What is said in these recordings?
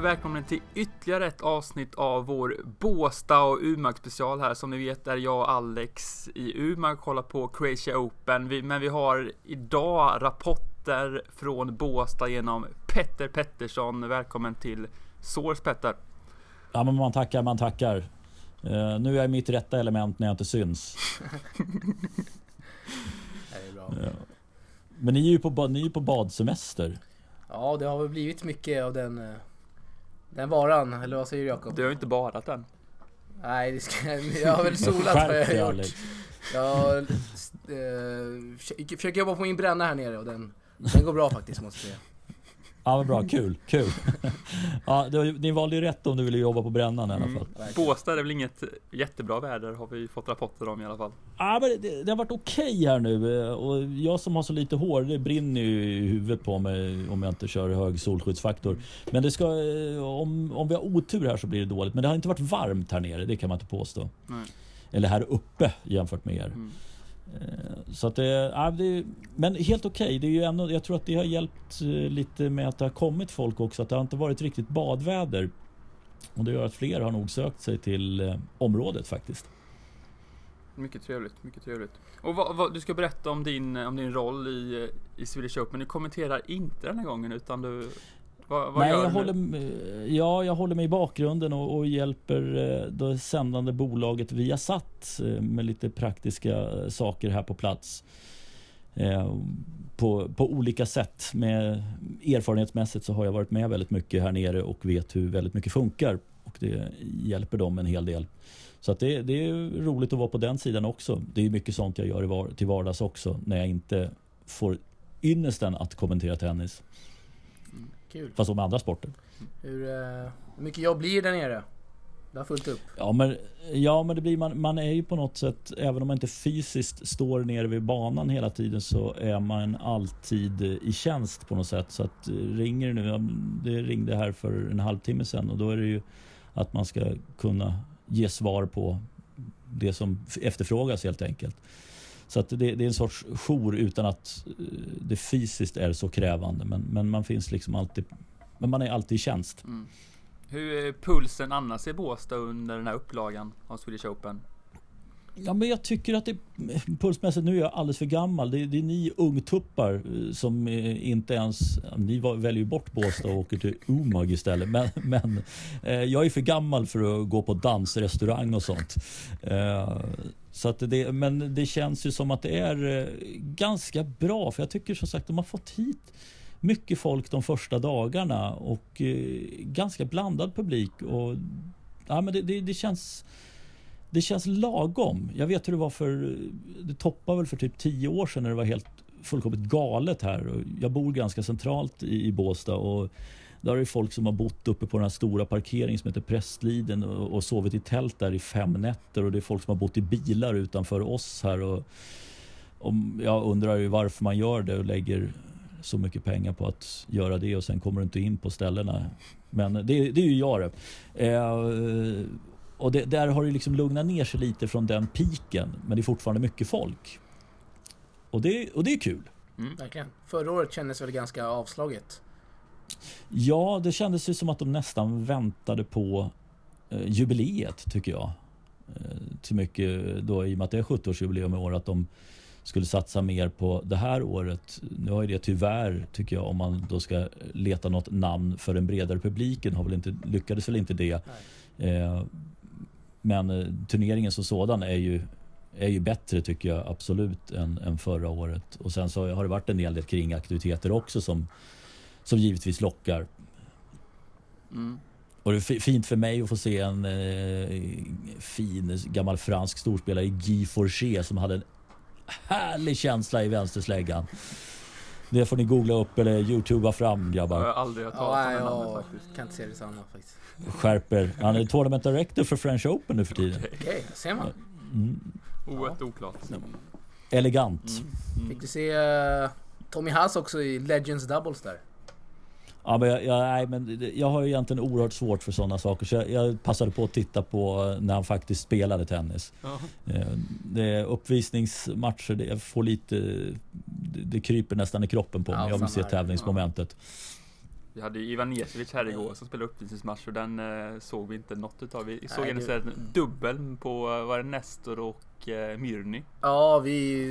Ja, vi välkomna till ytterligare ett avsnitt av vår Båsta och Umeå special här. Som ni vet är jag och Alex i Umeå och kollar på Croatia Open. Vi, men vi har idag rapporter från Båsta genom Petter Pettersson. Välkommen till Source Petter. Ja, men man tackar, man tackar. Uh, nu är jag i mitt rätta element när jag inte syns. det är bra. Uh, men ni är ju på, ni är på badsemester. Ja, det har väl blivit mycket av den, eh, den varan, eller vad säger Jakob? Du har ju inte badat än. Nej, det ska, jag har väl solat har jag gjort. Jag eh, försöker jobba på min bränna här nere och den, den går bra faktiskt måste jag säga. Ja men bra, kul, kul. ja, ni valde ju rätt om du ville jobba på brännan i alla mm, fall. Mm, Båstad är väl inget jättebra väder har vi fått rapporter om i alla fall. Ja men det, det har varit okej okay här nu och jag som har så lite hår, det brinner ju i huvudet på mig om jag inte kör hög solskyddsfaktor. Men det ska, eh, om, om vi har otur här så blir det dåligt. Men det har inte varit varmt här nere, det kan man inte påstå. Nej. Eller här uppe jämfört med er. Mm. Eh, så att det, ja, det men helt okej. Okay. jag tror att det har hjälpt eh, lite med att det har kommit folk också. Att det har inte varit riktigt badväder. Och det gör att fler har nog sökt sig till eh, området faktiskt. Mycket trevligt, mycket trevligt. Och vad, vad, du ska berätta om din, om din roll i, i Swedish Open. Du kommenterar inte den här gången utan du vad, vad Nej, jag håller, ja, jag håller mig i bakgrunden och, och hjälper eh, det sändande bolaget Viasat eh, med lite praktiska eh, saker här på plats. På, på olika sätt. Med, erfarenhetsmässigt så har jag varit med väldigt mycket här nere och vet hur väldigt mycket funkar. Och det hjälper dem en hel del. Så att det, det är roligt att vara på den sidan också. Det är mycket sånt jag gör till vardags också när jag inte får ynnesten att kommentera tennis. Kul. Fast med andra sporter. Hur, uh, hur mycket jobb blir det där nere? Det har fullt upp. Ja men, ja, men det blir man, man är ju på något sätt, även om man inte fysiskt står nere vid banan hela tiden så är man alltid i tjänst på något sätt. Så att eh, ringer det nu, det ringde här för en halvtimme sedan och då är det ju att man ska kunna ge svar på det som efterfrågas helt enkelt. Så att det, det, är en sorts jour utan att eh, det fysiskt är så krävande. Men, men man finns liksom alltid, men man är alltid i tjänst. Mm. Hur är pulsen annars i Båstad under den här upplagan av Swedish Open? Ja, men jag tycker att det pulsmässigt, nu är jag alldeles för gammal. Det, det är ni ungtuppar eh, som eh, inte ens, ni väljer ju bort Båstad och åker till Umag istället. Men, men eh, jag är för gammal för att gå på dansrestaurang och sånt. Eh, så att det, men det känns ju som att det är eh, ganska bra för jag tycker som sagt de har fått hit mycket folk de första dagarna och eh, ganska blandad publik. Och, ja, men det, det, det, känns det känns lagom. Jag vet hur det var för, det toppade väl för typ tio år sedan när det var helt fullkomligt galet här. Jag bor ganska centralt i, i Båstad och där är det folk som har bott uppe på den här stora parkeringen som heter Prästliden och, och sovit i tält där i fem nätter och det är folk som har bott i bilar utanför oss här. Och, och jag undrar ju varför man gör det och lägger så mycket pengar på att göra det och sen kommer du inte in på ställena. Men det, det är ju jag det. Eh, och det, där har det liksom lugnat ner sig lite från den piken men det är fortfarande mycket folk. Och det, och det är kul. Mm. Verkligen. Förra året kändes väl ganska avslaget. Ja, det kändes ju som att de nästan väntade på eh, jubileet tycker jag. Eh, till mycket då i och med att det är 70-årsjubileum i år att de skulle satsa mer på det här året. Nu har ju det tyvärr, tycker jag, om man då ska leta något namn för den bredare publiken, har väl inte, lyckades väl inte det. Eh, men eh, turneringen som sådan är ju, är ju bättre tycker jag absolut än, än förra året. Och sen så har det varit en hel del kringaktiviteter också som som givetvis lockar. Mm. Och det är fint för mig att få se en eh, fin gammal fransk storspelare, Guy Forché, som hade en härlig känsla i vänstersläggan. Det får ni googla upp eller youtuba fram grabbar. Jag har aldrig hört talas om det faktiskt. kan inte se det samma faktiskt. Skärper. Han är tournament director för French Open nu för tiden. Okej, okay, ser man. Mm. Oerhört ja. oklart. Elegant. Mm. Mm. Fick du se uh, Tommy Haas också i Legends Doubles där? Ja, men jag, jag, nej, men jag har egentligen oerhört svårt för sådana saker. Så jag, jag passade på att titta på när han faktiskt spelade tennis. Uh-huh. Det är uppvisningsmatcher, det, får lite, det, det kryper nästan i kroppen på mig. Ja, jag vill se tävlingsmomentet. Vi hade ju Ivan Nesevic här igår som spelade uppvisningsmatch och den eh, såg vi inte något utav. Vi såg Nej, en det... dubbel på, var det Nestor och eh, Myrny? Ja, vi...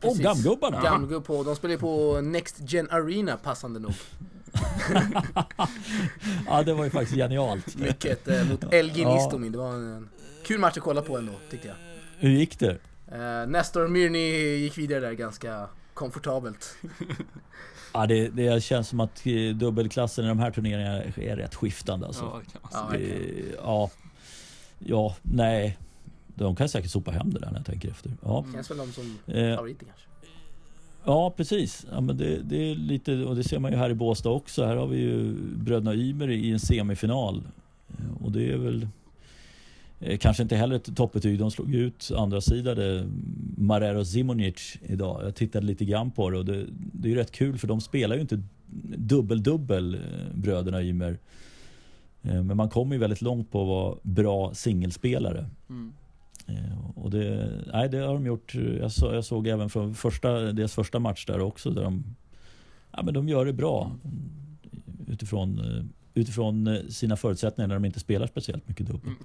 Precis. Och Gamgubbarna! Gamgubb på, de spelar ju på Next Gen Arena passande nog. ja, det var ju faktiskt genialt. Mycket eh, mot LG ja. Nistomin. Det var en, kul match att kolla på ändå, tyckte jag. Hur gick det? Eh, Nestor Myrny gick vidare där ganska komfortabelt. Ja, det, det känns som att eh, dubbelklassen i de här turneringarna är rätt skiftande alltså. Ja, det ja, ja, nej. De kan säkert sopa hem det där när jag tänker efter. Ja. Mm. Känns väl de som eh, favoriter kanske. Ja, precis. Ja, men det, det, är lite, och det ser man ju här i Båstad också. Här har vi ju bröderna Ymer i en semifinal. Och det är väl Eh, kanske inte heller ett toppbetyg. De slog ut andra sidan eh, Marero Simonic idag. Jag tittade lite grann på det och det, det är ju rätt kul för de spelar ju inte dubbel-dubbel, eh, bröderna Ymer. Eh, men man kommer ju väldigt långt på att vara bra singelspelare. Mm. Och det, nej, det har de gjort. Jag, så, jag såg även från första, deras första match där också. Där de, ja, men de gör det bra utifrån, utifrån sina förutsättningar när de inte spelar speciellt mycket dubbel. Mm.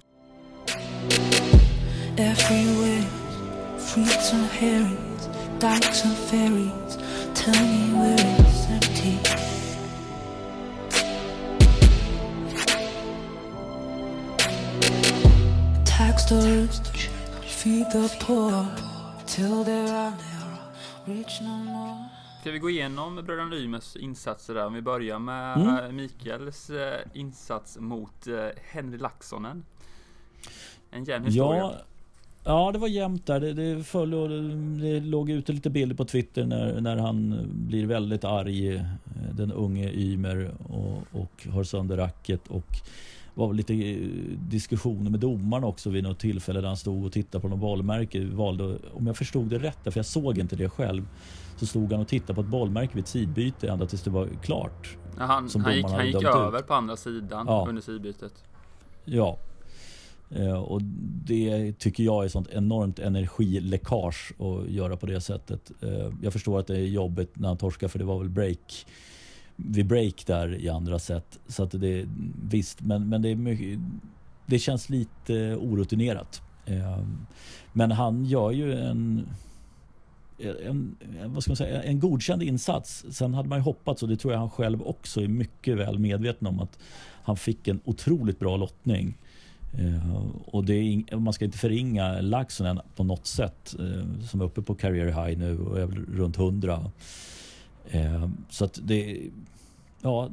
Everywhere, fruits and herrings, dykes and ferries. Tell me where it's empty. Tax the rich, feed the poor, till there are rich no more. Ska vi gå igenom bröderna Nymers insatser där? Om vi börjar med mm. Mikaels eh, insats mot eh, Henry Laxonen. En jämn historia. Ja, ja, det var jämnt där. Det, det, föll och det, det låg ute lite bilder på Twitter när, när han blir väldigt arg, eh, den unge Ymer, och, och har sönder racket. Och var lite eh, diskussioner med domaren också vid något tillfälle där han stod och tittade på något bollmärke. Valde, om jag förstod det rätt, för jag såg inte det själv, så stod han och tittade på ett bollmärke vid sidbyte ända tills det var klart. Ja, han, han gick, han gick över ut. på andra sidan ja. under sidbytet. Ja, Eh, och det tycker jag är sånt enormt energiläckage att göra på det sättet. Eh, jag förstår att det är jobbigt när han torskar för det var väl break vid break där i andra set. Så att det visst, men, men det är mycket, det känns lite orutinerat. Ehm, men han gör ju en en, vad ska man säga, en godkänd insats. Sen hade man ju hoppats, och det tror jag han själv också är mycket väl medveten om, att han fick en otroligt bra lottning. Uh, och det är man ska inte förringa Laxonen på något sätt uh, som är uppe på career high nu och är runt 100. Eh, så att det ja,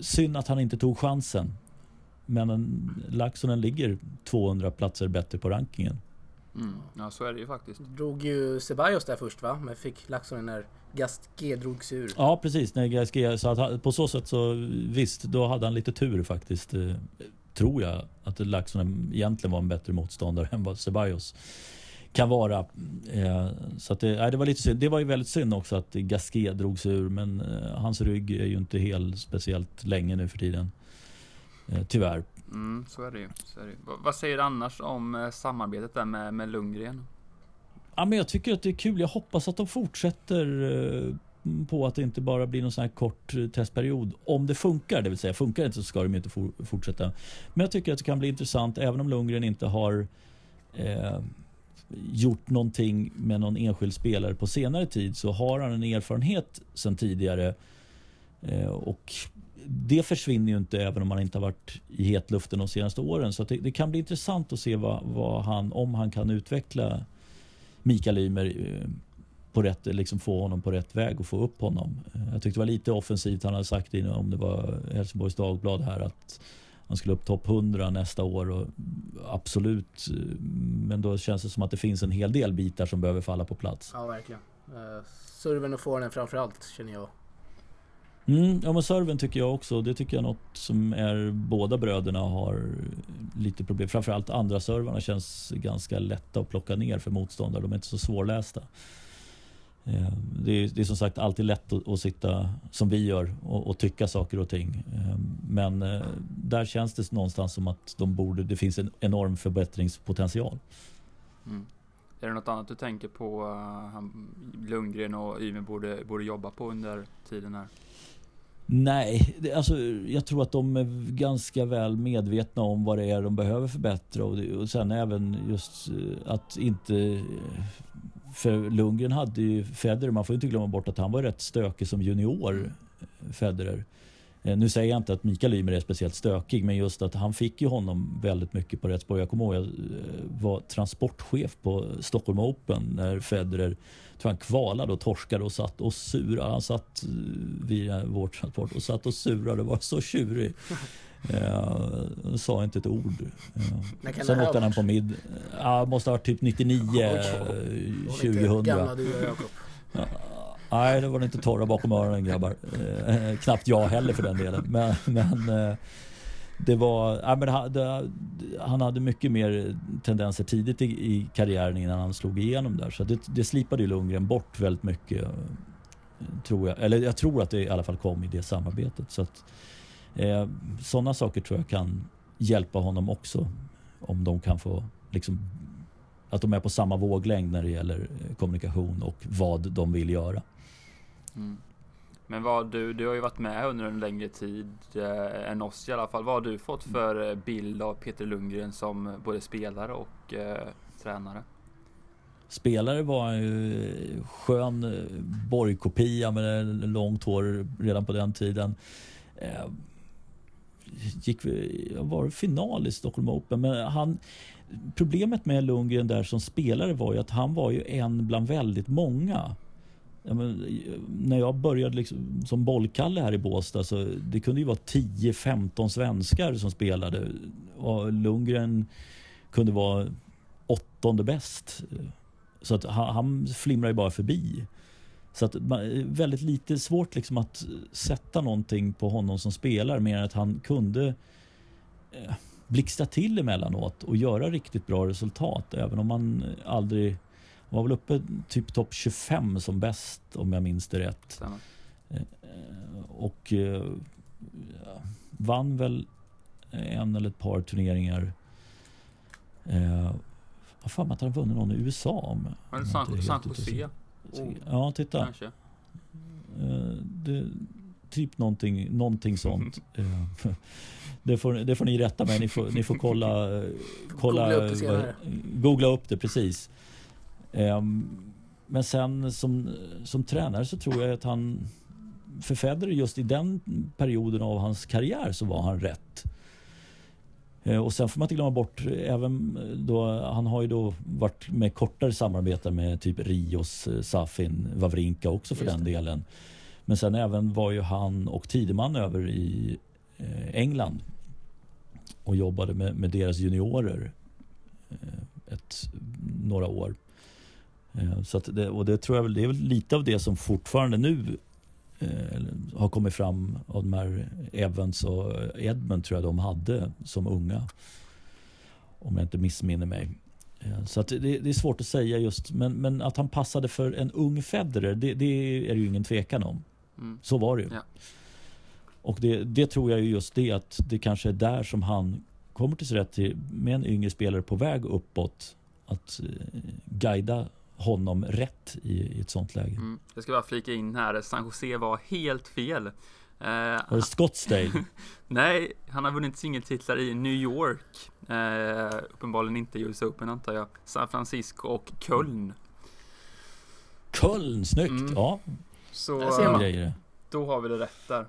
synd att han inte tog chansen. Men Laxonen ligger 200 platser bättre på rankingen. Mm. Ja, så är det ju faktiskt. Drog ju Ceballos där först va? Men fick Laxonen när Gasquet drogs ur. Ja, precis. När Gasquet, så att, på så sätt så visst, då hade han lite tur faktiskt tror jag att Laxonen egentligen var en bättre motståndare än vad Ceballos kan vara. Eh, så att det, nej, det var lite synd. Det var ju väldigt synd också att Gasquet drogs ur men eh, hans rygg är ju inte helt speciellt länge nu för tiden. Eh, tyvärr. Mm, så är det ju. Så är det. Vad säger du annars om samarbetet där med, med Lundgren? Ja, men jag tycker att det är kul. Jag hoppas att de fortsätter på att det inte bara blir någon sån här kort testperiod. Om det funkar, det vill säga funkar det inte så ska de inte for, fortsätta. Men jag tycker att det kan bli intressant även om Lundgren inte har eh, gjort någonting med någon enskild spelare på senare tid så har han en erfarenhet sedan tidigare. Eh, och det försvinner ju inte även om han inte har varit i hetluften de senaste åren. Så det, det, kan bli intressant att se vad, vad, han, om han kan utveckla Mikael Ymer eh, på rätt, liksom få honom på rätt väg och få upp honom. Eh, jag tyckte det var lite offensivt. Han hade sagt innan om det var Helsingborgs Dagblad här att han skulle upp topp 100 nästa år. Och absolut, men då känns det som att det finns en hel del bitar som behöver falla på plats. Ja, verkligen. Uh, serven och forehanden framförallt känner jag. Mm, ja men serven tycker jag också. Det tycker jag är något som är båda bröderna har lite problem. Framförallt andra servarna känns ganska lätta att plocka ner för motståndare. De är inte så svårlästa. Eh, det är, det är, som sagt alltid lätt att, att sitta som vi gör och, och, tycka saker och ting. Eh, men eh, där känns det någonstans som att de borde, det finns en enorm förbättringspotential. Mm. Är det något annat du tänker på uh, Lundgren och Ymer borde, borde jobba på under tiden här? Nej, det, alltså, jag tror att de är ganska väl medvetna om vad det är de behöver förbättra och, det, och sen även just att inte... För Lundgren hade ju Federer, man får inte glömma bort att han var rätt stökig som junior, Federer. Eh, nu säger jag inte att Mikael Ymer är speciellt stökig, men just att han fick ju honom väldigt mycket på rätt spår. Jag kommer ihåg att jag eh, var transportchef på Stockholm Open när Federer tror han kvalade och torskade och satt och surade. Han satt eh, vid vår transport och satt och surade och var så tjurig. Uh, sa inte ett ord. Uh, sen åkte han på mid... Ja, uh, måste ha varit typ 99, uh, 2000. Gamla du och Jakob. Nej, det var inte torra bakom öronen grabbar. Eh, knappt jag heller för den delen. Men, men eh, det var, ja, men han, det, han hade mycket mer tendenser tidigt i, i, karriären innan han slog igenom där. Så det, det slipade ju Lundgren bort väldigt mycket. Tror jag. Eller jag tror att det i alla fall kom i det samarbetet. Så att, eh, sådana saker tror jag kan hjälpa honom också. Om de kan få liksom att de är på samma våglängd när det gäller kommunikation och vad de vill göra. Mm. Men vad du, du har ju varit med under en längre tid eh, än oss i alla fall. Vad har du fått för eh, bild av Peter Lundgren som både spelare och eh, tränare? Spelare var ju skön eh, borgkopia med långt hår redan på den tiden. Eh, gick, var final i Stockholm Open men han Problemet med Lundgren där som spelare var ju att han var ju en bland väldigt många. Ja, men, när jag började liksom, som bollkalle här i Båstad så det kunde ju vara 10-15 svenskar som spelade och Lundgren kunde vara åttonde bäst. Så att han, han flimrar ju bara förbi. Så att väldigt lite svårt liksom att sätta någonting på honom som spelar mer än att han kunde eh, blixtra till emellanåt och göra riktigt bra resultat även om man aldrig var väl uppe typ topp 25 som bäst om jag minns det rätt. Eh, och eh, vann väl en eller ett par turneringar. Eh, vad fan att han vunnit någon i USA. Om, Men San, San Jose? Oh. Ja, titta. Kanske. Eh, det, typ någonting, någonting sånt. Eh, det, får, det får ni rätta mig. Ni får, ni får kolla, kolla googla upp det senare. Googla upp det precis. Ehm, men sen som, som tränare så tror jag att han för Federer just i den perioden av hans karriär så var han rätt. Ehm, och sen får man inte glömma bort även då han har ju då varit med kortare samarbeten med typ Rios, eh, Safin, Wawrinka också för den delen. Men sen även var ju han och Tideman över i eh, England och jobbade med, med deras juniorer eh, ett, några år. Eh, så det, och det tror jag väl, det är väl lite av det som fortfarande nu eh, har kommit fram av de här Evans och Edmund tror jag de hade som unga. Om jag inte missminner mig. Eh, så det, det, är svårt att säga just, men, men att han passade för en ung Federer, det, det är det ju ingen tvekan om. Mm. Så var det ju. Ja. Och det, det, tror jag ju just det att det kanske är där som han kommer till sig rätt till med en yngre spelare på väg uppåt. Att guida honom rätt i, i ett sånt läge. Mm. Jag ska bara flika in här, San Jose var helt fel. Uh, var det Scottsdale? Nej, han har vunnit singeltitlar i New York. Uh, uppenbarligen inte US Open antar jag. San Francisco och Köln. Köln, snyggt! Mm. Ja. Så uh, då har vi det rätt där.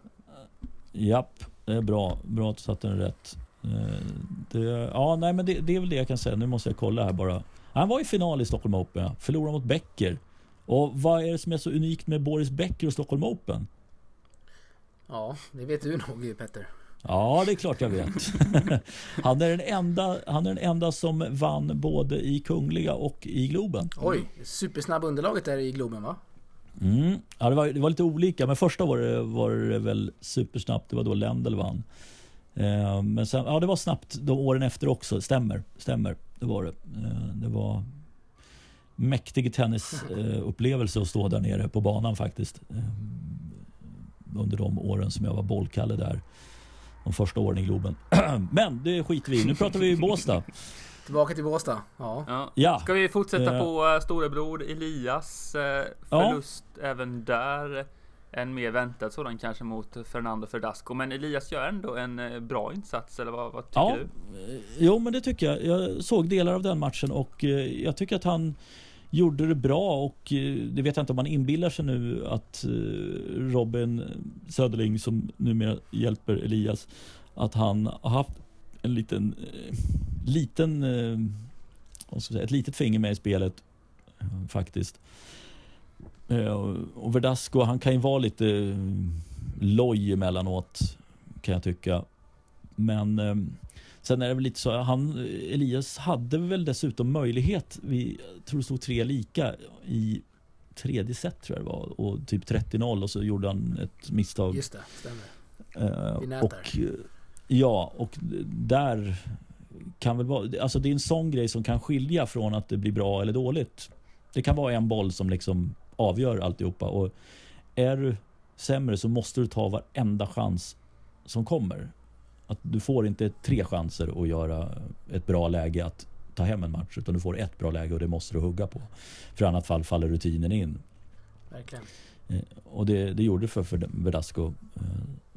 Japp, det är bra. Bra att du satte den rätt. Det, ja, nej men det, det, är väl det jag kan säga. Nu måste jag kolla här bara. Han var i final i Stockholm Open, ja. förlorade mot Becker. Och vad är det som är så unikt med Boris Becker och Stockholm Open? Ja, det vet du nog Petter. Ja, det är klart jag vet. han, är den enda, han är den enda som vann både i Kungliga och i Globen. Oj, supersnabb underlaget där i Globen va? Mm. Ja, det var, det var lite olika, men första var det, var det väl supersnabbt. Det var då Lendl vann. Eh, men sen, ja, det var snabbt de åren efter också. Stämmer, stämmer. Det var det. Eh, det var mäktig tennisupplevelse att stå där nere på banan faktiskt. Eh, under de åren som jag var bollkalle där. De första åren i Globen. Men det skiter vi i. Nu pratar vi Båstad. Tillbaka till Båstad. Ja. ja. Ska vi fortsätta på storebror Elias förlust ja. även där? En mer väntad sådan kanske mot Fernando Verdasco. Men Elias gör ändå en eh, bra insats, eller vad, vad tycker ja, du? Eh, jo, men det tycker jag. Jag såg delar av den matchen och jag tycker att han gjorde det bra och det vet jag inte om man inbillar sig nu att Robin Söderling som numera hjälper Elias att han har haft en liten, liten ett litet finger med i spelet faktiskt. Eh, och Verdasco, han kan ju vara lite eh, loj emellanåt, kan jag tycka. Men eh, sen är det väl lite så, han, Elias hade väl dessutom möjlighet, vi tror det stod tre lika i tredje set tror jag det var och typ 30-0 och så gjorde han ett misstag. Just det, stämmer. Uh, och, ja, och där kan väl vara, alltså det är en sån grej som kan skilja från att det blir bra eller dåligt. Det kan vara en boll som liksom avgör alltihopa. Och är du sämre så måste du ta varenda chans som kommer. Att du får inte tre chanser att göra ett bra läge att ta hem en match. Utan du får ett bra läge och det måste du hugga på. För i annat fall faller rutinen in. Verkligen. Eh, och det, det gjorde för, för Verdasco.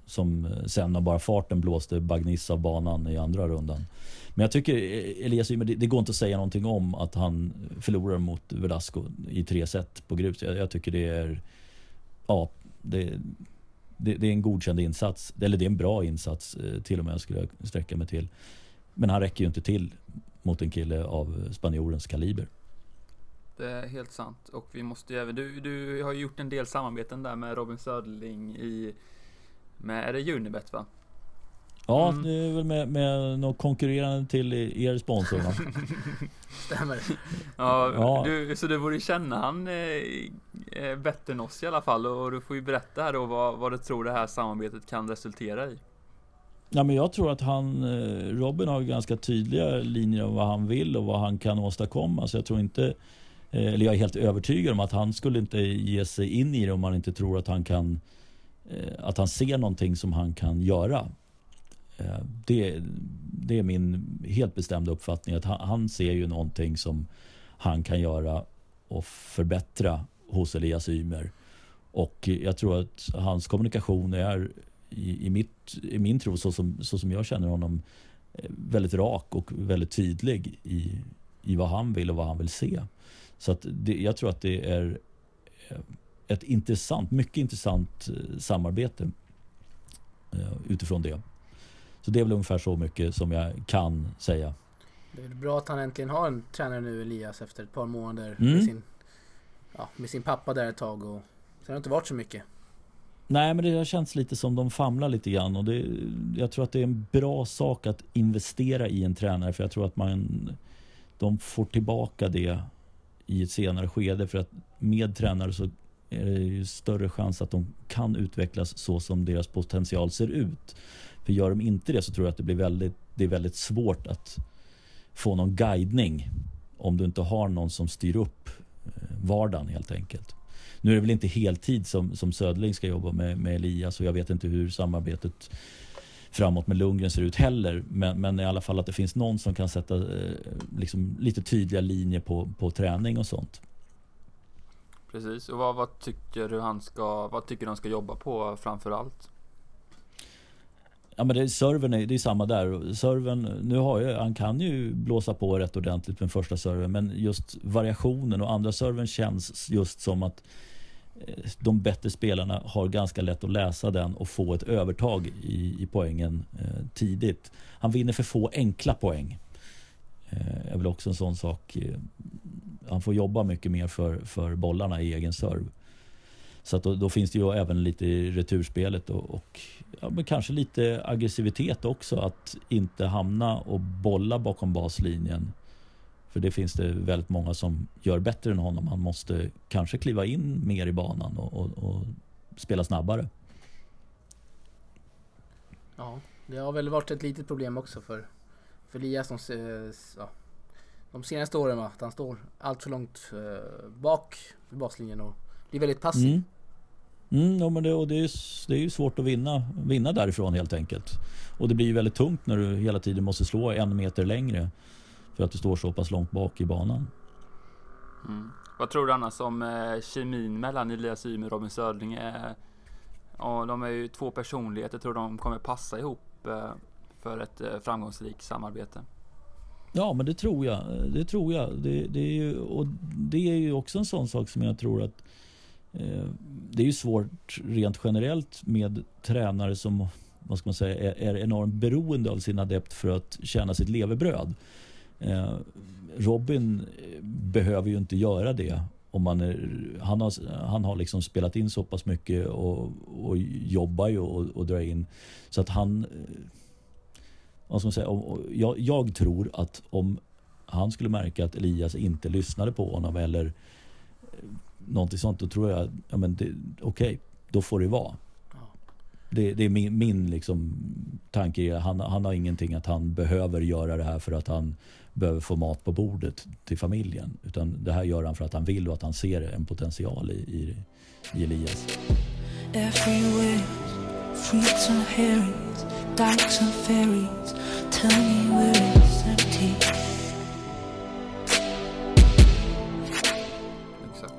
Som eh, sen av bara farten blåste Bagnis av banan i andra rundan. Men jag tycker e- Elias Ymer, det, det, går inte att säga någonting om att han förlorar mot Velasco i tre set på grus. Jag, jag tycker det är ja, det, det, det, är en godkänd insats. Eller det är en bra insats eh, till och med skulle jag sträcka mig till. Men han räcker ju inte till mot en kille av spanjorens kaliber. Det är helt sant. Och vi måste ju även, du, du har ju gjort en del samarbeten där med Robin Söderling i, med, är det Unibet va? Ja, mm. det är väl med, med något konkurrerande till er sponsor va? Stämmer. Ja, ja. Du, så du borde känna han eh, eh, bättre än oss i alla fall och du får ju berätta här då vad, vad du tror det här samarbetet kan resultera i. Ja, men jag tror att han, eh, Robin har ganska tydliga linjer om vad han vill och vad han kan åstadkomma. Så jag tror inte, eh, eller jag är helt övertygad om att han skulle inte ge sig in i det om han inte tror att han kan, Eh, att han ser någonting som han kan göra. Eh, det, det är min helt bestämda uppfattning att han, han ser ju någonting som han kan göra och förbättra hos Elias Ymer. Och jag tror att hans kommunikation är i, i, mitt, i min tro, så som, så som jag känner honom, eh, väldigt rak och väldigt tydlig i, i vad han vill och vad han vill se. Så att det, jag tror att det är ett intressant, mycket intressant samarbete utifrån det. Så det är väl ungefär så mycket som jag kan säga. Det är bra att han äntligen har en tränare nu, Elias, efter ett par månader mm. med, sin, ja, med sin pappa där ett tag. Och sen har det inte varit så mycket. Nej, men det har känts lite som de famlar lite grann. Och det, jag tror att det är en bra sak att investera i en tränare. För jag tror att man, de får tillbaka det i ett senare skede. För att med tränare så är det ju större chans att de kan utvecklas så som deras potential ser ut. För gör de inte det så tror jag att det blir väldigt, det är väldigt svårt att få någon guidning om du inte har någon som styr upp eh, vardagen helt enkelt. Nu är det väl inte heltid som, som Södling ska jobba med, med Elias och jag vet inte hur samarbetet framåt med Lundgren ser ut heller. Men, men i alla fall att det finns någon som kan sätta eh, liksom, lite tydliga linjer på, på träning och sånt. Precis, och vad, vad tycker du han ska, vad tycker du han ska jobba på framför allt? Ja men det, serven är, det är samma där. Serven, nu har ju... han kan ju blåsa på rätt ordentligt med första serven men just variationen och andra serven känns just som att eh, de bättre spelarna har ganska lätt att läsa den och få ett övertag i, i poängen eh, tidigt. Han vinner för få enkla poäng. Eh, är väl också en sån sak. Eh, han får jobba mycket mer för, för bollarna i egen serve. Så att då, då, finns det ju även lite i returspelet och, och ja, men kanske lite aggressivitet också. Att inte hamna och bolla bakom baslinjen. För det finns det väldigt många som gör bättre än honom. Han måste kanske kliva in mer i banan och, och, och spela snabbare. Ja, det har väl varit ett litet problem också för, för Elias som ja, de senaste åren. Va? Att han står allt för långt eh, bak vid baslinjen och blir väldigt passiv. Mm. Mm, ja, men det, och det, är, det är ju svårt att vinna, vinna därifrån helt enkelt. Och det blir ju väldigt tungt när du hela tiden måste slå en meter längre för att du står så pass långt bak i banan. Mm. Vad tror du annars om eh, kemin mellan Elias Ymer och Robin Södling? Är, Ja, de är ju två personligheter. Tror de kommer passa ihop eh, för ett eh, framgångsrikt samarbete. Ja, men det tror jag. Det tror jag. Det, det, är ju, och det är ju också en sån sak som jag tror att eh, det är ju svårt rent generellt med tränare som vad ska man säga, är, är enormt beroende av sin adept för att tjäna sitt levebröd. Eh, Robin eh, behöver ju inte göra det. Om man är, han, har, han har liksom spelat in så pass mycket och, och jobbar ju och, och drar in. Så att han... Eh, vad ska man säga? Jag, jag tror att om han skulle märka att Elias inte lyssnade på honom eller någonting sånt, då tror jag, ja men okej, okay, då får det vara. Det, det, är min, min liksom, tanke. Han, han har ingenting att han behöver göra det här för att han behöver få mat på bordet till familjen. Utan det här gör han för att han vill och att han ser en potential i, i, i Elias. Dykes and fairies, tell me where it's empty. Exakt.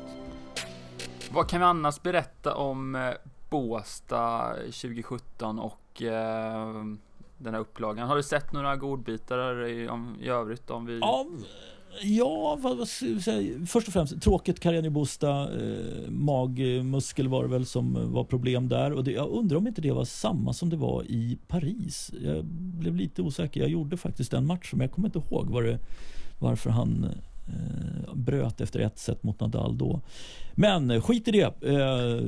Vad kan vi annars berätta om eh, Båsta 2017 och eh, den här upplagan. Har du sett några godbitar i, om, i övrigt? Om vi... Ja, ja vad, vad, först och främst tråkigt Carreño Busta. Eh, magmuskel var det väl som var problem där. Och det, jag undrar om inte det var samma som det var i Paris. Jag blev lite osäker. Jag gjorde faktiskt den matchen men jag kommer inte ihåg var det, varför han eh, bröt efter ett set mot Nadal då. Men skit i det. Eh,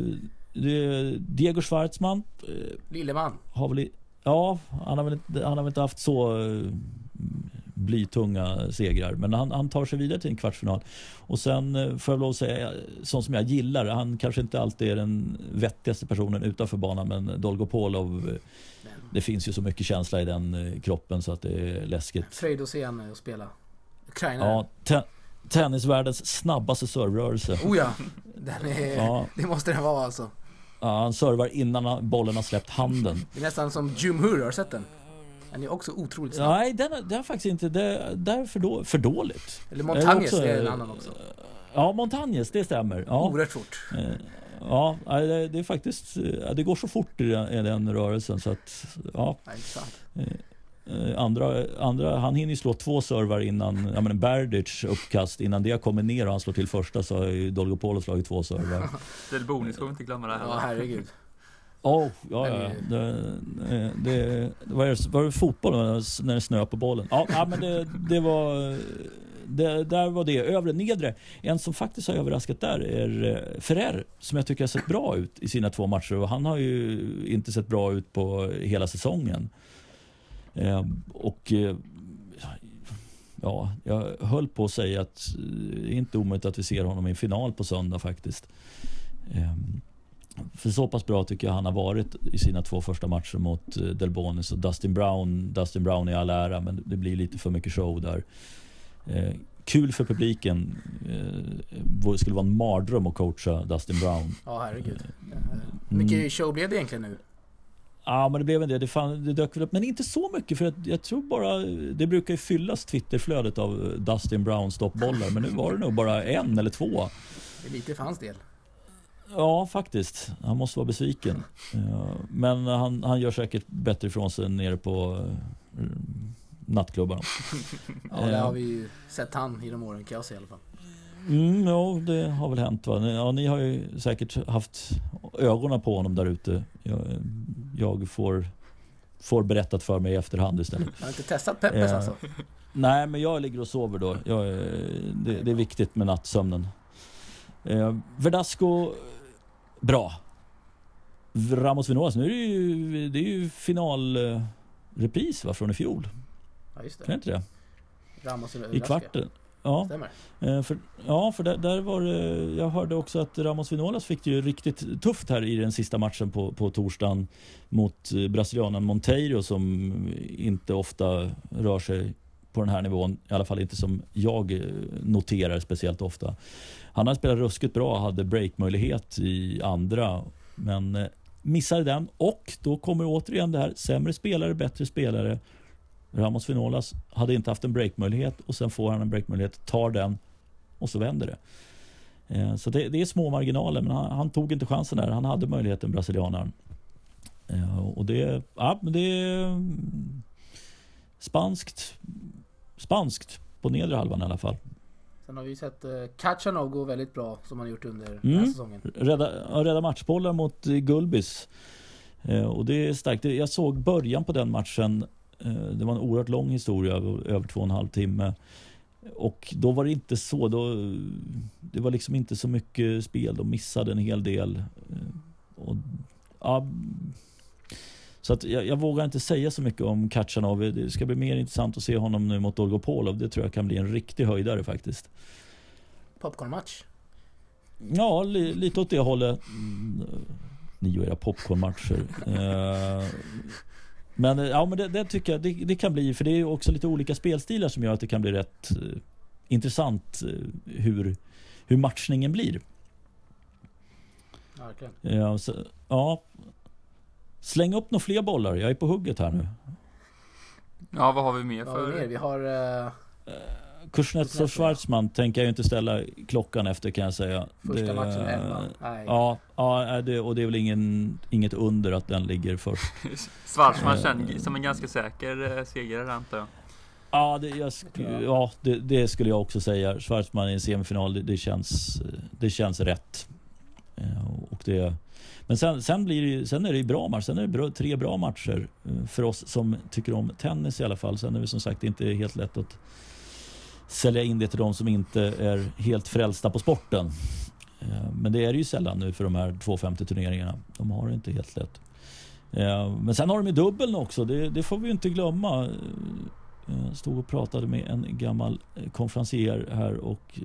Diego Schwartzman. Eh, Lilleman. Har väl, ja, han har, väl, han har väl inte haft så eh, blytunga segrar. Men han, han, tar sig vidare till en kvartsfinal. Och sen eh, får jag lov att säga, sånt som jag gillar, han kanske inte alltid är den vettigaste personen utanför banan, men Dolgopolov, det finns ju så mycket känsla i den kroppen så att det är läskigt. Fröjd att se henne och spela. Ukraina. Ja, te tennisvärldens snabbaste servrörelse. Oh ja, den är, ja. det måste den vara alltså. Ja, han servar innan bollen har släppt handen. Det är nästan som Jim Hur, har sett den? Den är också otroligt snabb. Nej, den, den är faktiskt inte... Det, det är för, då, för dåligt. Eller Montagnes, det är en annan också. Ja, Montagnes, det stämmer. Ja. Oerhört fort. Eh, ja, det, det är faktiskt... Det går så fort i den, i den rörelsen så att... Ja. Eh, andra, andra, han hinner ju slå två servar innan, ja men Berdic uppkast, innan det kommer ner och han slår till första så har ju Dolgopolo slagit två servar. Delboni ska vi inte glömma det här. Ja, herregud. Oh, ja, ja. Det, det, var, det, var det fotboll när det snö på bollen? Ja, ja men det, det var... Det, där var det. Övre, nedre. En som faktiskt har överraskat där är eh, Ferrer som jag tycker har sett bra ut i sina två matcher och han har ju inte sett bra ut på hela säsongen. Eh, och eh, ja, jag höll på att säga att det är inte omöjligt att vi ser honom i final på söndag faktiskt. Eh, för så pass bra tycker jag han har varit i sina två första matcher mot Delbonis och Dustin Brown. Dustin Brown i all ära, men det blir lite för mycket show där. kul för publiken. det skulle vara en mardröm att coacha Dustin Brown. Ja, herregud. Hur mycket mm. show blev det egentligen nu? Ja, men det blev en del. Det, fan, det dök väl upp, men inte så mycket för att jag tror bara det brukar ju fyllas Twitterflödet av Dustin Brown stoppbollar, men nu var det nog bara en eller två. Det är lite för hans del. Ja, faktiskt. Han måste vara besviken. Men han, han gör säkert bättre ifrån sig nere på eh, nattklubbarna. ja, det har vi ju sett han genom åren kan jag säga i alla fall. Mm, ja, det har väl hänt. Va? Ja, ni har ju säkert haft ögonen på honom där ute. Jag, jag, får, får berättat för mig i efterhand istället. Jag har inte testat Peppes eh, alltså? Nej, men jag ligger och sover då. Jag, det, det, är viktigt med nattsömnen. Eh, Verdasco, bra. Ramos Vinolas, nu är det ju, det är ju finalrepris va, från i fjol. Ja, just det. Kan inte det? Ramos I kvarten. Ja, Stämmer. Eh, för, ja, för där, där, var det, jag hörde också att Ramos Vinolas fick det ju riktigt tufft här i den sista matchen på, på torsdagen mot eh, brasilianen Monteiro som inte ofta rör sig på den här nivån, i alla fall inte som jag eh, noterar speciellt ofta. Han har spelat ruskigt bra, hade breakmöjlighet i andra, men eh, missade den och då kommer återigen det här, sämre spelare, bättre spelare Ramos Finolas hade inte haft en breakmöjlighet och sen får han en breakmöjlighet, tar den och så vänder det. Eh, så det, det, är små marginaler, men han, han, tog inte chansen där. Han hade möjligheten, brasilianaren. Och det, ja, det spanskt, spanskt på nedre halvan i alla fall. Sen har vi sett eh, Kachanov gå väldigt bra som han gjort under mm. den här mm. säsongen. Rädda, rädda matchbollar mot Gulbis. Eh, och det är starkt. Jag såg början på den matchen. Eh, det var en oerhört lång historia, över två och en halv timme. Och då var det inte så. Då, det var liksom inte så mycket spel. De missade en hel del. Eh, och, ja, så att jag, jag, vågar inte säga så mycket om Kachanov. Det ska bli mer intressant att se honom nu mot Dolgopolov. Det tror jag kan bli en riktig höjdare faktiskt. Popcornmatch? Ja, li, lite åt det hållet. Ni och era popcornmatcher. uh, men ja, men det, det tycker jag det, det, kan bli, för det är också lite olika spelstilar som gör att det kan bli rätt uh, intressant uh, hur, hur matchningen blir. Verkligen. Ja, så, ja, Släng upp några fler bollar. Jag är på hugget här nu. Ja, vad har vi mer för? Vi, vi har... Uh... Kuznetsov och Schwarzman tänker jag ju inte ställa klockan efter kan jag säga. Första det, matchen hemma. Ja, ja det, och det är väl ingen, inget under att den ligger först. Schwarzman känns som en ganska säker segrare antar jag. Ja, det, jag, ja det, det, skulle jag också säga. Schwarzman i en semifinal, det, det, känns, det känns rätt. Och det, men sen, sen, blir det, sen är det bra matcher. Sen är det bra, tre bra matcher eh, för oss som tycker om tennis i alla fall. Sen är det som sagt inte helt lätt att sälja in det till de som inte är helt frälsta på sporten. Eh, men det är det ju sällan nu för de här 250 turneringarna. De har det inte helt lätt. Eh, men sen har de ju dubbeln också. Det, det får vi inte glömma. Jag stod och pratade med en gammal konferencier här och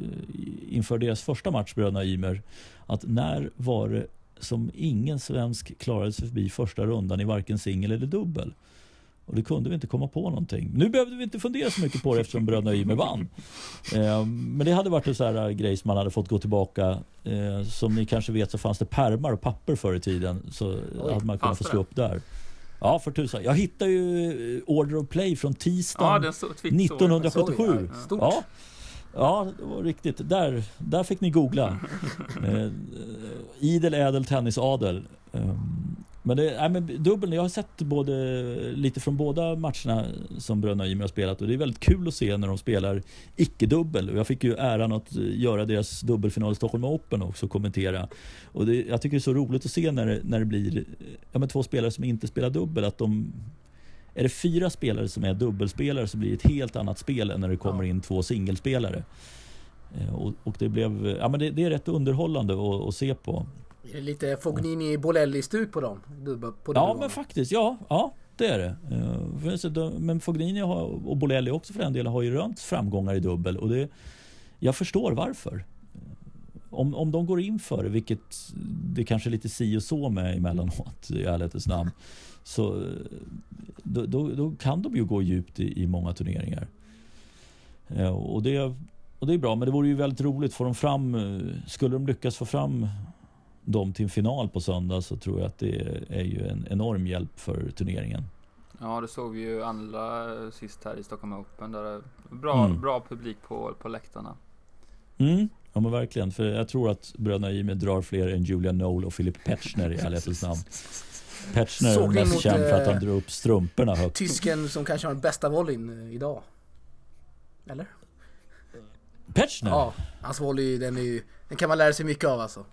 inför deras första match, bröderna Ymer, att när var det som ingen svensk klarade sig förbi första rundan i varken singel eller dubbel. Och det kunde vi inte komma på någonting. Nu behövde vi inte fundera så mycket på det eftersom bröderna Ymer vann. Eh, men det hade varit en sån här grej som man hade fått gå tillbaka. Eh, som ni kanske vet så fanns det permar och papper förr i tiden. Så Oj, hade man kunnat få slå upp där. Ja, för tusan. Jag hittade ju Order of Play från tisdagen ja, 1977. Stort. Ja, Ja, det var riktigt. Där, där fick ni googla. eh, idel, ädel, tennisadel. Um, men, det, nej, men dubbeln, jag har sett både, lite från båda matcherna som Bröderna Ymer har spelat och det är väldigt kul att se när de spelar icke-dubbel. Jag fick ju äran att göra deras dubbelfinal i Stockholm Open också och kommentera. Och det, jag tycker det är så roligt att se när, när det blir ja, men två spelare som inte spelar dubbel, att de är det fyra spelare som är dubbelspelare så blir det ett helt annat spel än när det kommer in två singelspelare. Eh, och, och, det blev, ja men det, det är rätt underhållande att, att, se på. Är det lite Fognini Bolelli-stuk på dem? På ja men faktiskt, ja. ja det är det. Eh, men Fognini och Bolelli också för den delen har ju rönt framgångar i dubbel och det, jag förstår varför. Om, om de går in för det, vilket det kanske är lite si och så med emellanåt i ärlighetens namn så då, då, då, kan de ju gå djupt i, i många turneringar. Ja, och, det, och det är bra, men det vore ju väldigt roligt. Får de fram, skulle de lyckas få fram dem till en final på söndag så tror jag att det är ju en enorm hjälp för turneringen. Ja, det såg vi ju andra sist här i Stockholm Open. Där det bra, mm. bra publik på, på läktarna. Mm, ja men verkligen. För jag tror att bröderna Jimmy drar fler än Julian Noel och Philip Petschner i ärlighetens namn. Petschner är mest känd för att han eh, drar upp strumporna högt. Tysken som kanske har den bästa volleyn eh, idag. Eller? Petschner? Ja, hans volley den, är, den kan man lära sig mycket av alltså.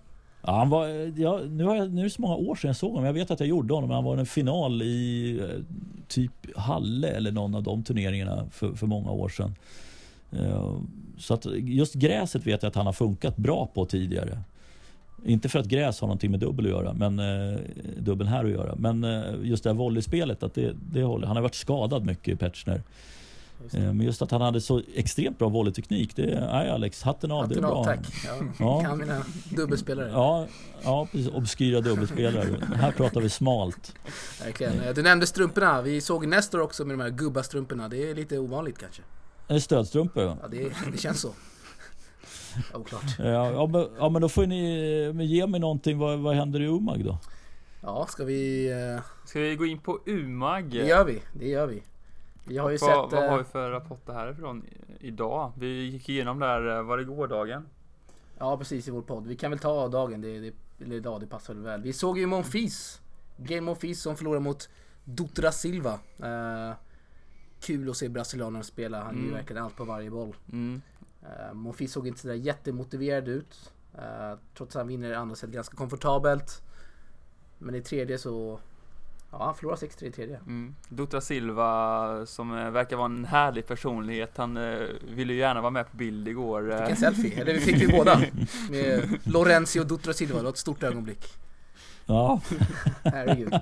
Ja, han var, ja, nu, har jag, nu är det så många år sedan jag såg honom. Jag vet att jag gjorde honom, han var en final i eh, typ Halle eller någon av de turneringarna för, för många år sedan. Så att just gräset vet jag att han har funkat bra på tidigare. Inte för att gräs har någonting med dubbel att göra, men eh, dubbeln här att göra. Men eh, just det här volleyspelet, att det, det håller. Han har varit skadad mycket, Petschner. Just eh, men just att han hade så extremt bra volleyteknik, det är Alex, hatten av. Hatten det är bra. tack. Ja, ja. Kan mina dubbelspelare. Ja, ja precis. Obskyra dubbelspelare. här pratar vi smalt. Verkligen. Du nämnde strumporna. Vi såg Nestor också med de här gubbastrumporna. Det är lite ovanligt kanske. Stödstrumpor? Ja, det, det känns så. Oklart. Ja, ja, men, ja, men då får ni men ge mig någonting. Vad, vad händer i Umag då? Ja, ska vi... Uh... Ska vi gå in på Umag? Det gör vi, det gör vi. Vi har ju vad, sett... Vad har vi för rapporter härifrån idag? Vi gick igenom där, var det gårdagen? Ja precis i vår podd. Vi kan väl ta dagen, det, det, eller idag, det passar väl väl. Vi såg ju Monfils. Game Monfils som förlorade mot Dutra Silva. Eh, kul att se brasilianaren spela, han Mm. verkligen allt på varje boll. Mm. Uh, Monfils såg inte sådär jättemotiverad ut. Eh, trots att han vinner andra set ganska komfortabelt. Men i tredje så... Ja, han förlorar 6-3 i tredje. Mm. Dutra Silva som eh, verkar vara en härlig personlighet. Han eh, ville ju gärna vara med på bild igår. Fick en selfie, eller vi fick vi båda. Med Lorenzi och Dutra Silva, det var ett stort ögonblick. Ja, Herregud.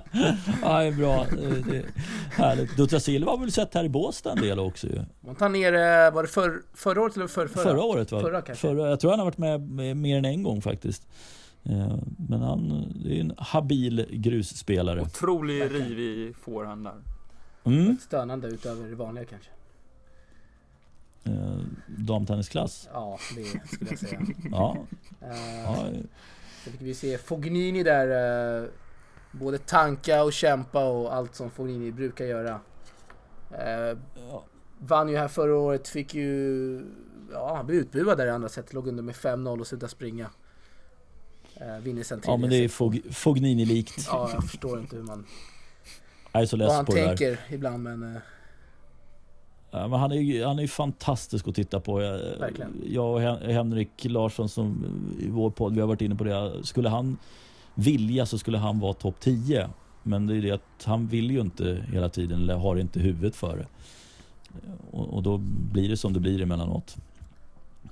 ja det är bra. Det är härligt. Dutra Silva har väl sett här i Båstad en del också ju. Montaner, eh, var det för, förra året eller för, förra? Förra året va? Förra kanske. Förra, jag tror han har varit med med mer än en gång faktiskt. Eh, Men han det är en habil grusspelare. Otrolig riv i forehand där. Mm. Stönande utöver det vanliga kanske. Eh, Damtennisklass. Ja, det skulle jag säga. Ja. Eh, ja. Så fick vi se Fognini där. eh, både tanka och kämpa och allt som Fognini brukar göra. Eh, Ja. vann ju här förra året, fick ju... Ja, han blev utbuad där i andra set. Låg under med 5-0 och slutade springa. Eh, vinner sen ja men det är. Fog, Fognini-likt. Ja, jag förstår inte hur man... Jag är så Vad less han på det där. tänker ibland men... Ja, men han är ju han är fantastisk att titta på. Jag, Verkligen. jag och Hen- Henrik Larsson som i vår podd, vi har varit inne på det. Skulle han vilja så skulle han vara topp 10. Men det är det att han vill ju inte hela tiden eller har inte huvudet för det. Och, och då blir det som det blir emellanåt.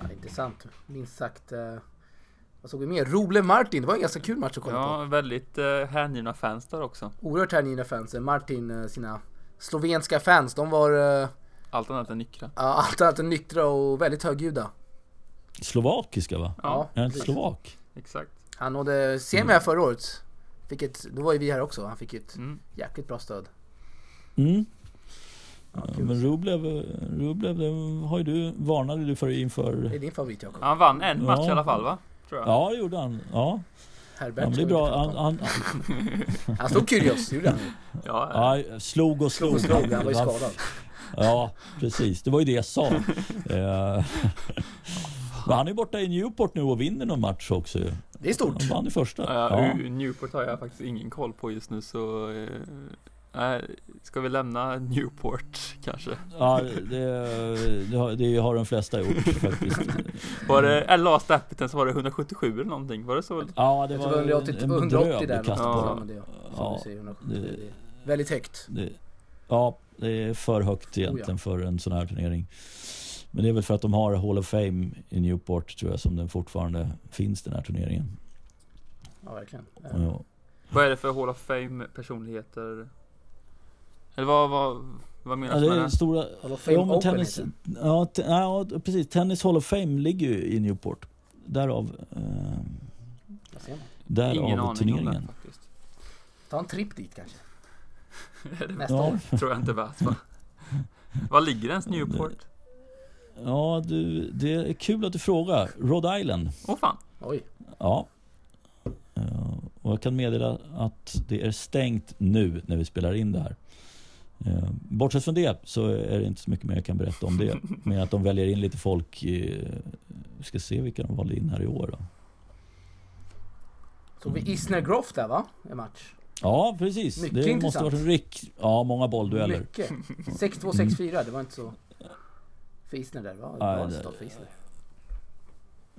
Ja, intressant. Minst sagt. Eh, vad såg vi mer? Roble Martin. Det var en ganska kul match att kolla Ja, väldigt eh, hängivna fans där också. på. Oerhört hängivna fans. Martin, eh, sina slovenska fans, de var eh, Allt annat än nyktra. ja, allt annat än nyktra och väldigt högljudda. Slovakiska va? Ja, han precis. slovak? exakt. Han nådde semi här förra året. Fick ett, då var ju vi här också. Han fick ett Mm. jäkligt bra stöd. Mm. Ja, Ja, men Rublev, Rublev det har ju du, varnade du för Det inför... är din favorit Jakob. Han vann en match Ja. i alla fall va? Tror jag. Ja, det gjorde han. Ja, Herbert. ja det ska vi bra. Han, han, han slog Kyrgios, gjorde han. Ja, ja, slog och Slog slog. och slog, han var ju skadad. Ja, precis. Det var ju det jag sa. Eh, Men han är borta i Newport nu och vinner någon match också. Det är stort. Han vann i första. Ja, Ja. Newport har jag faktiskt ingen koll på just nu så... eh, Nej, ska vi lämna Newport kanske? Ja, det, det, har, det har de flesta gjort faktiskt. Var det, eller last appiten så var det 177 eller någonting, var det så? Ja, det Jag var tror 180, en 180 där kast Ja. på Ja, det, som Ja, du säger, 170, det- det är väldigt högt. Det, ja, det är för högt egentligen Oh, för en sån här turnering. Men det är väl för att de har Hall of Fame i Newport tror jag som den fortfarande finns den här turneringen. Ja, verkligen. Eh, Ja. Vad är det för Hall of Fame personligheter? Eller vad, vad, vad menas Ja, det med det? stora... Hall of Fame ja, Open tennis, ja, ja, precis. Tennis Hall of Fame ligger ju i Newport. Därav, eh, Där ser man. Ingen därav aning om turneringen. det faktiskt. Ta en tripp dit kanske. Det Nästa Ja. tror jag inte värt va? Var ligger ens Newport? Ja, du, det är kul att du frågar. Rhode Island. Åh fan! Oj. Ja. Eh, Och jag kan meddela att det är stängt nu när vi spelar in det här. Eh, Bortsett från det så är det inte så mycket mer jag kan berätta om det. Men att de väljer in lite folk. i- Vi ska se vilka de valde in här i år då. Såg vi Isner Groff där va? En match. Ja, precis. Mycket det måste intressant. ha varit en rick... Ja, många bolldueller. Mycket. 6-2, 6-4. Det var inte så... För Isner där. Nej, bra det- resultat för Isner.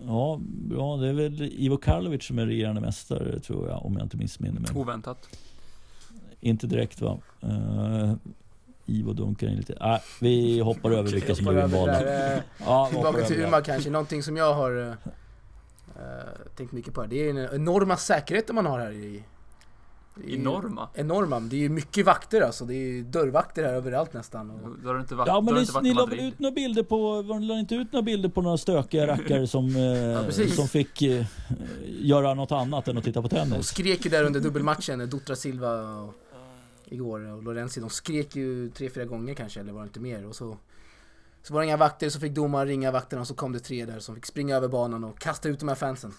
Ja, bra. Det är väl Ivo Karlovic som är regerande mästare tror jag, om jag inte missminner mig. Oväntat. Inte direkt va? Uh, Ivo dunkar in lite. Nej, vi hoppar över vilka som invalda. där, eh, Ja, Tillbaka till. Umeå kanske. Någonting som jag har eh, tänkt mycket på. här. Det är den enorma säkerheten man har här i... Enorma. Enorma. Det är ju mycket vakter alltså. Det är ju dörrvakter här överallt nästan. Och, Då har du inte varit, Ja men du ni, ni la väl ut några bilder på, var la inte ut några bilder på några stökiga rackare som, eh, precis. som fick eh, göra något annat än att titta på de tennis? skrek ju där under dubbelmatchen, Dutra Silva och, igår och Lorenzi. De skrek ju tre, fyra gånger kanske, eller var det inte mer? Och så, så var det inga vakter, så fick domaren ringa vakterna och så kom det tre där som fick springa över banan och kasta ut de här fansen.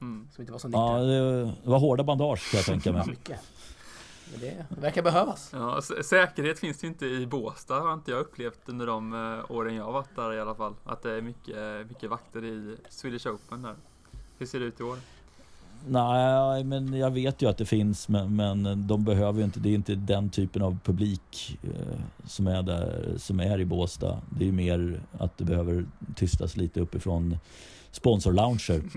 Mm. Som inte var så Ja, nyktra. det, det var hårda bandage kan jag tänka mig. Mycket. Men det verkar behövas. Ja, säkerhet finns ju inte i Båstad har inte jag upplevt under de uh, åren jag varit där i alla fall. Att det är mycket, mycket vakter i Swedish Open där. Hur ser det ut i år? Nej, men jag vet ju att det finns, men, men de behöver ju inte. Det är inte den typen av publik eh, som är där, som är i Båstad. Det är ju mer att det behöver tystas lite uppifrån sponsorlounger.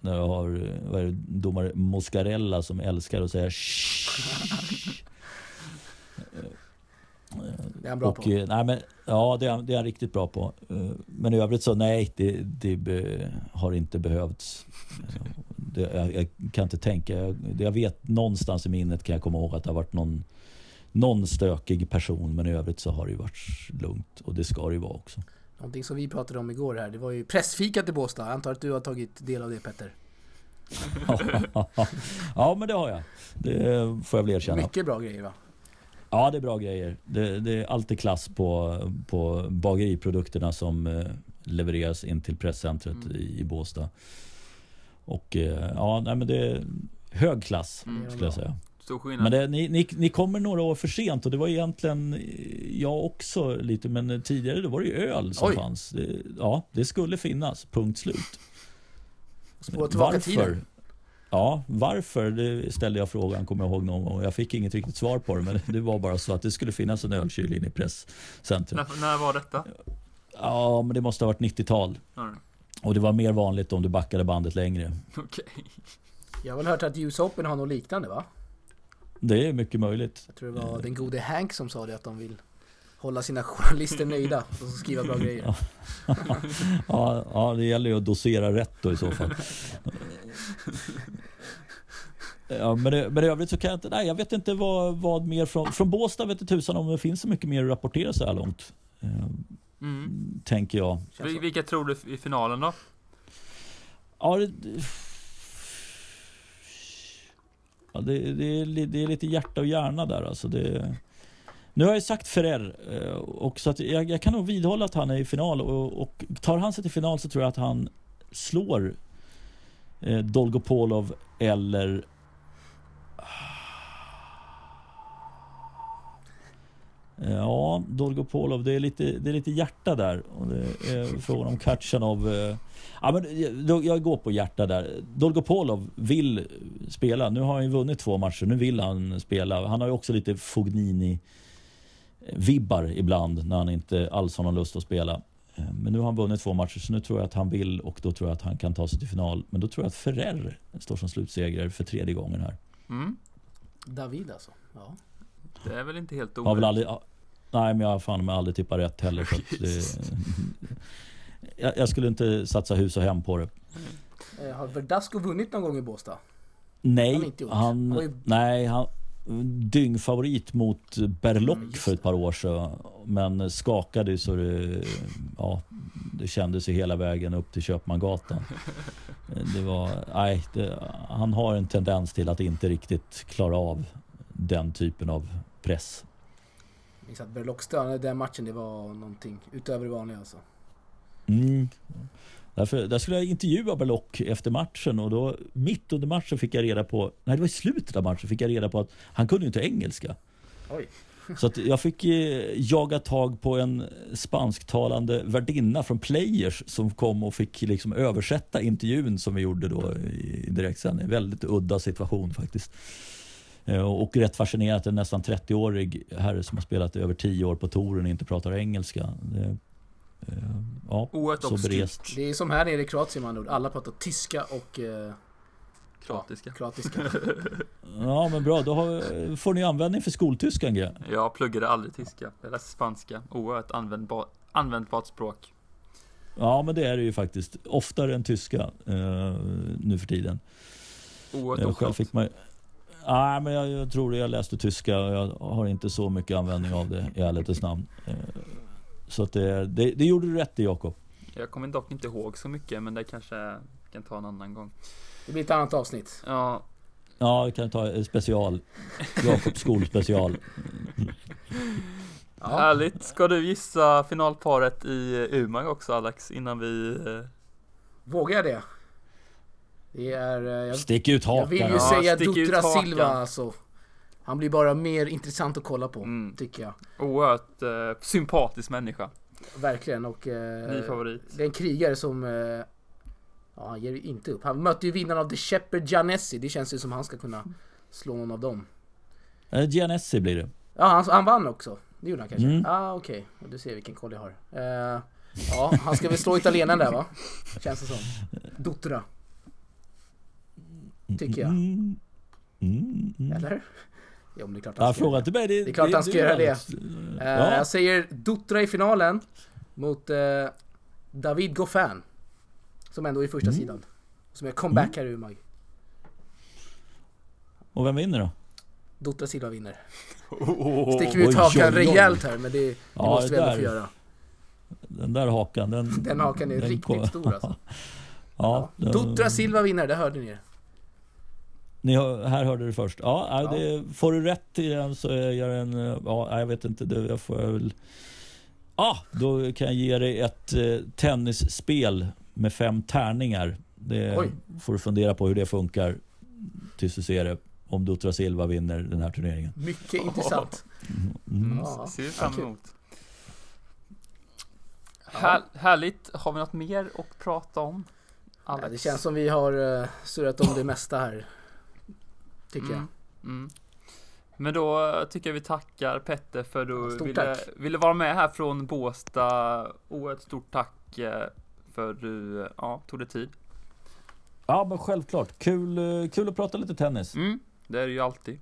När jag har vad är det, domare Moscarella som älskar att säga Det är han bra och, på. eh, Nej, men, ja, det är, det är han riktigt bra på. Eh, Men i övrigt så nej, det, det be, har inte behövts. Eh, Det, jag, jag kan inte tänka. Jag, jag vet någonstans i minnet kan jag komma ihåg att det har varit någon, någon stökig person. Men i övrigt så har det ju varit lugnt. Och det ska det ju vara också. Någonting som vi pratade om igår här, det var ju pressfikat i Båstad. Jag antar att du har tagit del av det Petter? ja, men det har jag. Det får jag väl erkänna. Mycket bra grejer va? Ja, det är bra grejer. Det, det är alltid klass på, på bageriprodukterna som eh, levereras in till presscentret Mm. i, i Båstad. Och eh, ja, nej, men det är hög klass Mm. skulle jag säga. Stor skillnad. Men det, ni, ni, ni kommer några år för sent och det var egentligen eh, jag också lite men tidigare då var det ju öl som Oj. fanns. Det, ja, det skulle finnas, punkt slut. Varför? tiden. Ja, varför? Det ställde jag frågan, kommer jag ihåg någon gång. Jag fick inget riktigt svar på det, men det var bara så att det skulle finnas en ölkyl inne i presscentret. när, när var detta? Ja, men det måste ha varit 90-tal. Ja, Och det var mer vanligt om du backade bandet längre. Okej. Jag har väl hört att US Open har något liknande va? Det är mycket möjligt. Jag tror det var den gode Hank som sa det att de vill hålla sina journalister nöjda och skriva bra grejer. Ja, ja, det gäller ju att dosera rätt då i så fall. Ja, men, det, men i övrigt så kan jag inte, nej jag vet inte vad, vad mer från, från Båstad vet inte tusan om det finns så mycket mer att rapportera så här långt. Eh, Mm. tänker jag. Vilka tror du i finalen då? Ja, det, ja, det, det, är, det är lite hjärta och hjärna där alltså. Det, nu har jag sagt Ferrer eh, och så att jag, jag kan nog vidhålla att han är i final och, och tar han sig till final så tror jag att han slår eh, Dolgopolov eller Ja, Dolgopolov, det är lite, det är lite hjärta där. Och det är frågan om Katjanov. Eh, ja, men jag, jag går på hjärta där. Dolgopolov vill spela. Nu har han ju vunnit två matcher. Nu vill han spela. Han har ju också lite Fognini-vibbar ibland när han inte alls har någon lust att spela. Eh, Men nu har han vunnit två matcher så nu tror jag att han vill och då tror jag att han kan ta sig till final. Men då tror jag att Ferrer står som slutsegrare för tredje gången här. Mm. David alltså. Ja. Det är väl inte helt Har väl omöjligt. aldrig, nej, men jag har fan med aldrig tippat rätt heller. Så att det, jag, jag skulle inte satsa hus och hem på det. Eh, Har Verdasco vunnit någon gång i Båstad? Nej, Han han, Han var ju- nej, han dyngfavorit mot Berlock Mm, för ett par år sedan. Men skakade så det, ja, det kändes ju hela vägen upp till Köpmangatan. Det var, nej, det, han har en tendens till att inte riktigt klara av den typen av press. Att Berlock stönade den matchen, det var någonting utöver det vanliga alltså. Mm. Därför, där skulle jag intervjua Berlock efter matchen och då mitt under matchen fick jag reda på, nej det var i slutet av matchen fick jag reda på att han kunde ju inte engelska. Oj. Så jag fick eh, jaga tag på en spansktalande värdinna från Players som kom och fick liksom översätta intervjun som vi gjorde då i direktsändning. Väldigt udda situation faktiskt. Eh, Och rätt fascinerat en nästan 30-årig herre som har spelat över 10 år på touren och inte pratar engelska. Det, eh, ja, Oerhört berest. Det är som här nere i Kroatien ord. Alla pratar tyska och eh, Kroatiska. kroatiska. Ja men bra, då har, får ni användning för skoltyskan G. Jag pluggade aldrig tyska. Jag läste spanska. Oerhört användbar, användbart språk. Ja men det är det ju faktiskt. Oftare än tyska eh, nu för tiden. Oerhört Eh, Själv fick man Nej men jag, jag tror det. Jag läste tyska och jag har inte så mycket användning av det i ärlighetens namn. Eh, Så att det, det, det gjorde du rätt i Jakob. Jag kommer dock inte ihåg så mycket, men det kanske vi kan ta en annan gång. Det blir ett annat avsnitt. Ja, Ja, vi kan ta en special. Jakobs skolspecial. Ja. härligt. Ska du gissa finalparet i Umeå också Alex, innan vi... eh, Vågar jag det? Det är... eh, Jag, Stick ut jag vill ju hakan. Ja, säga Dutra hakan. Silva alltså. Han blir bara mer intressant att kolla på, Mm. tycker jag. Oerhört eh, sympatisk människa. Verkligen. Och, Ny eh, favorit. det är en krigare som... Eh, ja, han ger inte upp. Han mötte ju vinnaren av The Shepherd Gianessi. Det känns ju som han ska kunna slå någon av dem. Eh, Gianessi blir det. Ja, han, han vann också. Det gjorde han kanske? Ja, Mm. ah, okej. Du ser vilken koll jag har. Eh, ja, han ska väl slå italienaren där va? Känns det som. Duttra. Tycker jag. Mm. Mm. Mm. Eller? Jo, men det är klart han Ja, ska fråga göra inte mig. Det, Det är klart han ska göra det. Eh, Ja. Jag säger Duttra i finalen mot eh, David Goffin. Som ändå är i första Mm. sidan. Som är comeback här i Umag. Och vem vinner då? Duttra Silva vinner. Sticker vi ut hakan rejält här men det, det Ja, måste vi ändå där- få göra. Den där hakan, den... Den hakan är den riktigt kom- stor alltså. Ja, den- Duttra Silva vinner, det hörde ni. Ni hör, här hörde du först. Ja, ja. Ja. Det, får du rätt i den så är jag en... Ja, jag vet inte. Det jag får jag väl... Ja, då kan jag ge dig ett eh, tennisspel med fem tärningar. Det Oj. får du fundera på hur det funkar tills du ser det. Om Dutra Silva vinner den här turneringen. Mycket intressant. Mm. Ja, Ser vi fram emot. Här, härligt. Har vi något mer att prata om? Ja, det känns som vi har uh, surrat om det mesta här. Tycker jag. Mm, mm. Men då tycker jag vi tackar Petter för du stort ville, tack. ville vara med här från Båstad. Oerhört stort tack eh, för du ja, tog dig tid. Ja, men självklart. Kul, eh, kul att prata lite tennis. Mm, det är det ju alltid.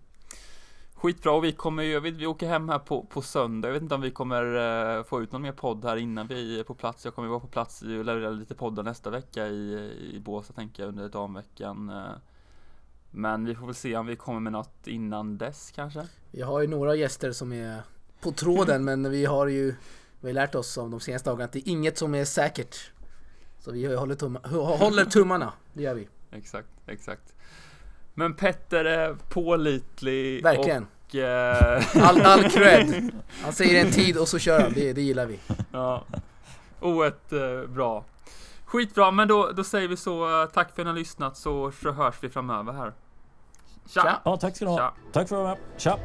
Skitbra och vi kommer ju, vi, vi åker hem här på, på söndag. Jag vet inte om vi kommer eh, få ut någon mer podd här innan vi är på plats. Jag kommer vara på plats och leverera lite poddar nästa vecka i, i Båstad tänker jag under damveckan. Men vi får väl se om vi kommer med något innan dess kanske. Vi har ju några gäster som är på tråden men vi har ju vi har lärt oss av de senaste dagarna att det är inget som är säkert. Så vi håller, tumma, håller tummarna, det gör vi. Exakt, exakt. Men Petter är pålitlig Verkligen. och eh, All, all cred. Han säger en tid och så kör han, det, det gillar vi. ja, oerhört eh, bra. Skitbra, men då, då säger vi så. eh, Tack för att ni har lyssnat så, så hörs vi framöver här. Tja! Tja. Ja, tack ska du ha. Tja. Tack för att du var med. Tja!